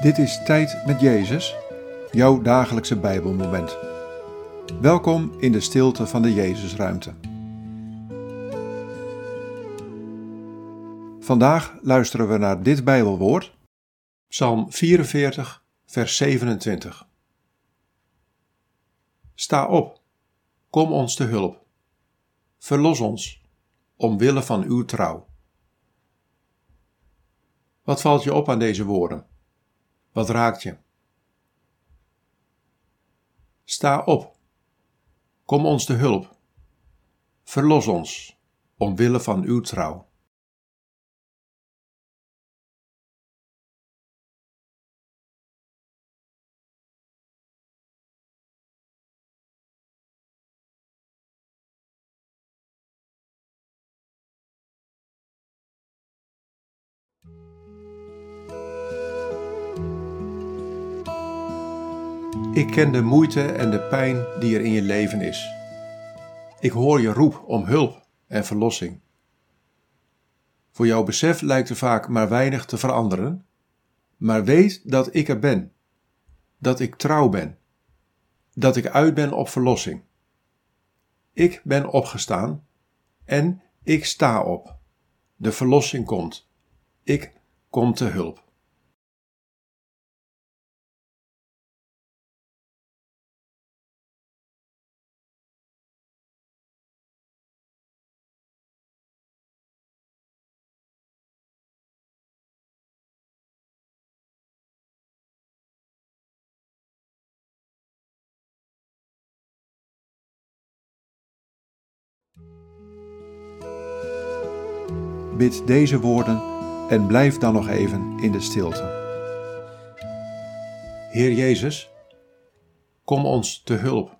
Dit is Tijd met Jezus, jouw dagelijkse Bijbelmoment. Welkom in de stilte van de Jezusruimte. Vandaag luisteren we naar dit Bijbelwoord, Psalm 44, vers 27. Sta op, kom ons te hulp. Verlos ons, omwille van uw trouw. Wat valt je op aan deze woorden? Wat raakt je? Sta op. Kom ons te hulp. Verlos ons, omwille van uw trouw. Ik ken de moeite en de pijn die er in je leven is. Ik hoor je roep om hulp en verlossing. Voor jouw besef lijkt er vaak maar weinig te veranderen, maar weet dat ik er ben, dat ik trouw ben, dat ik uit ben op verlossing. Ik ben opgestaan en ik sta op. De verlossing komt. Ik kom te hulp. Bid deze woorden en blijf dan nog even in de stilte. Heer Jezus, kom ons te hulp.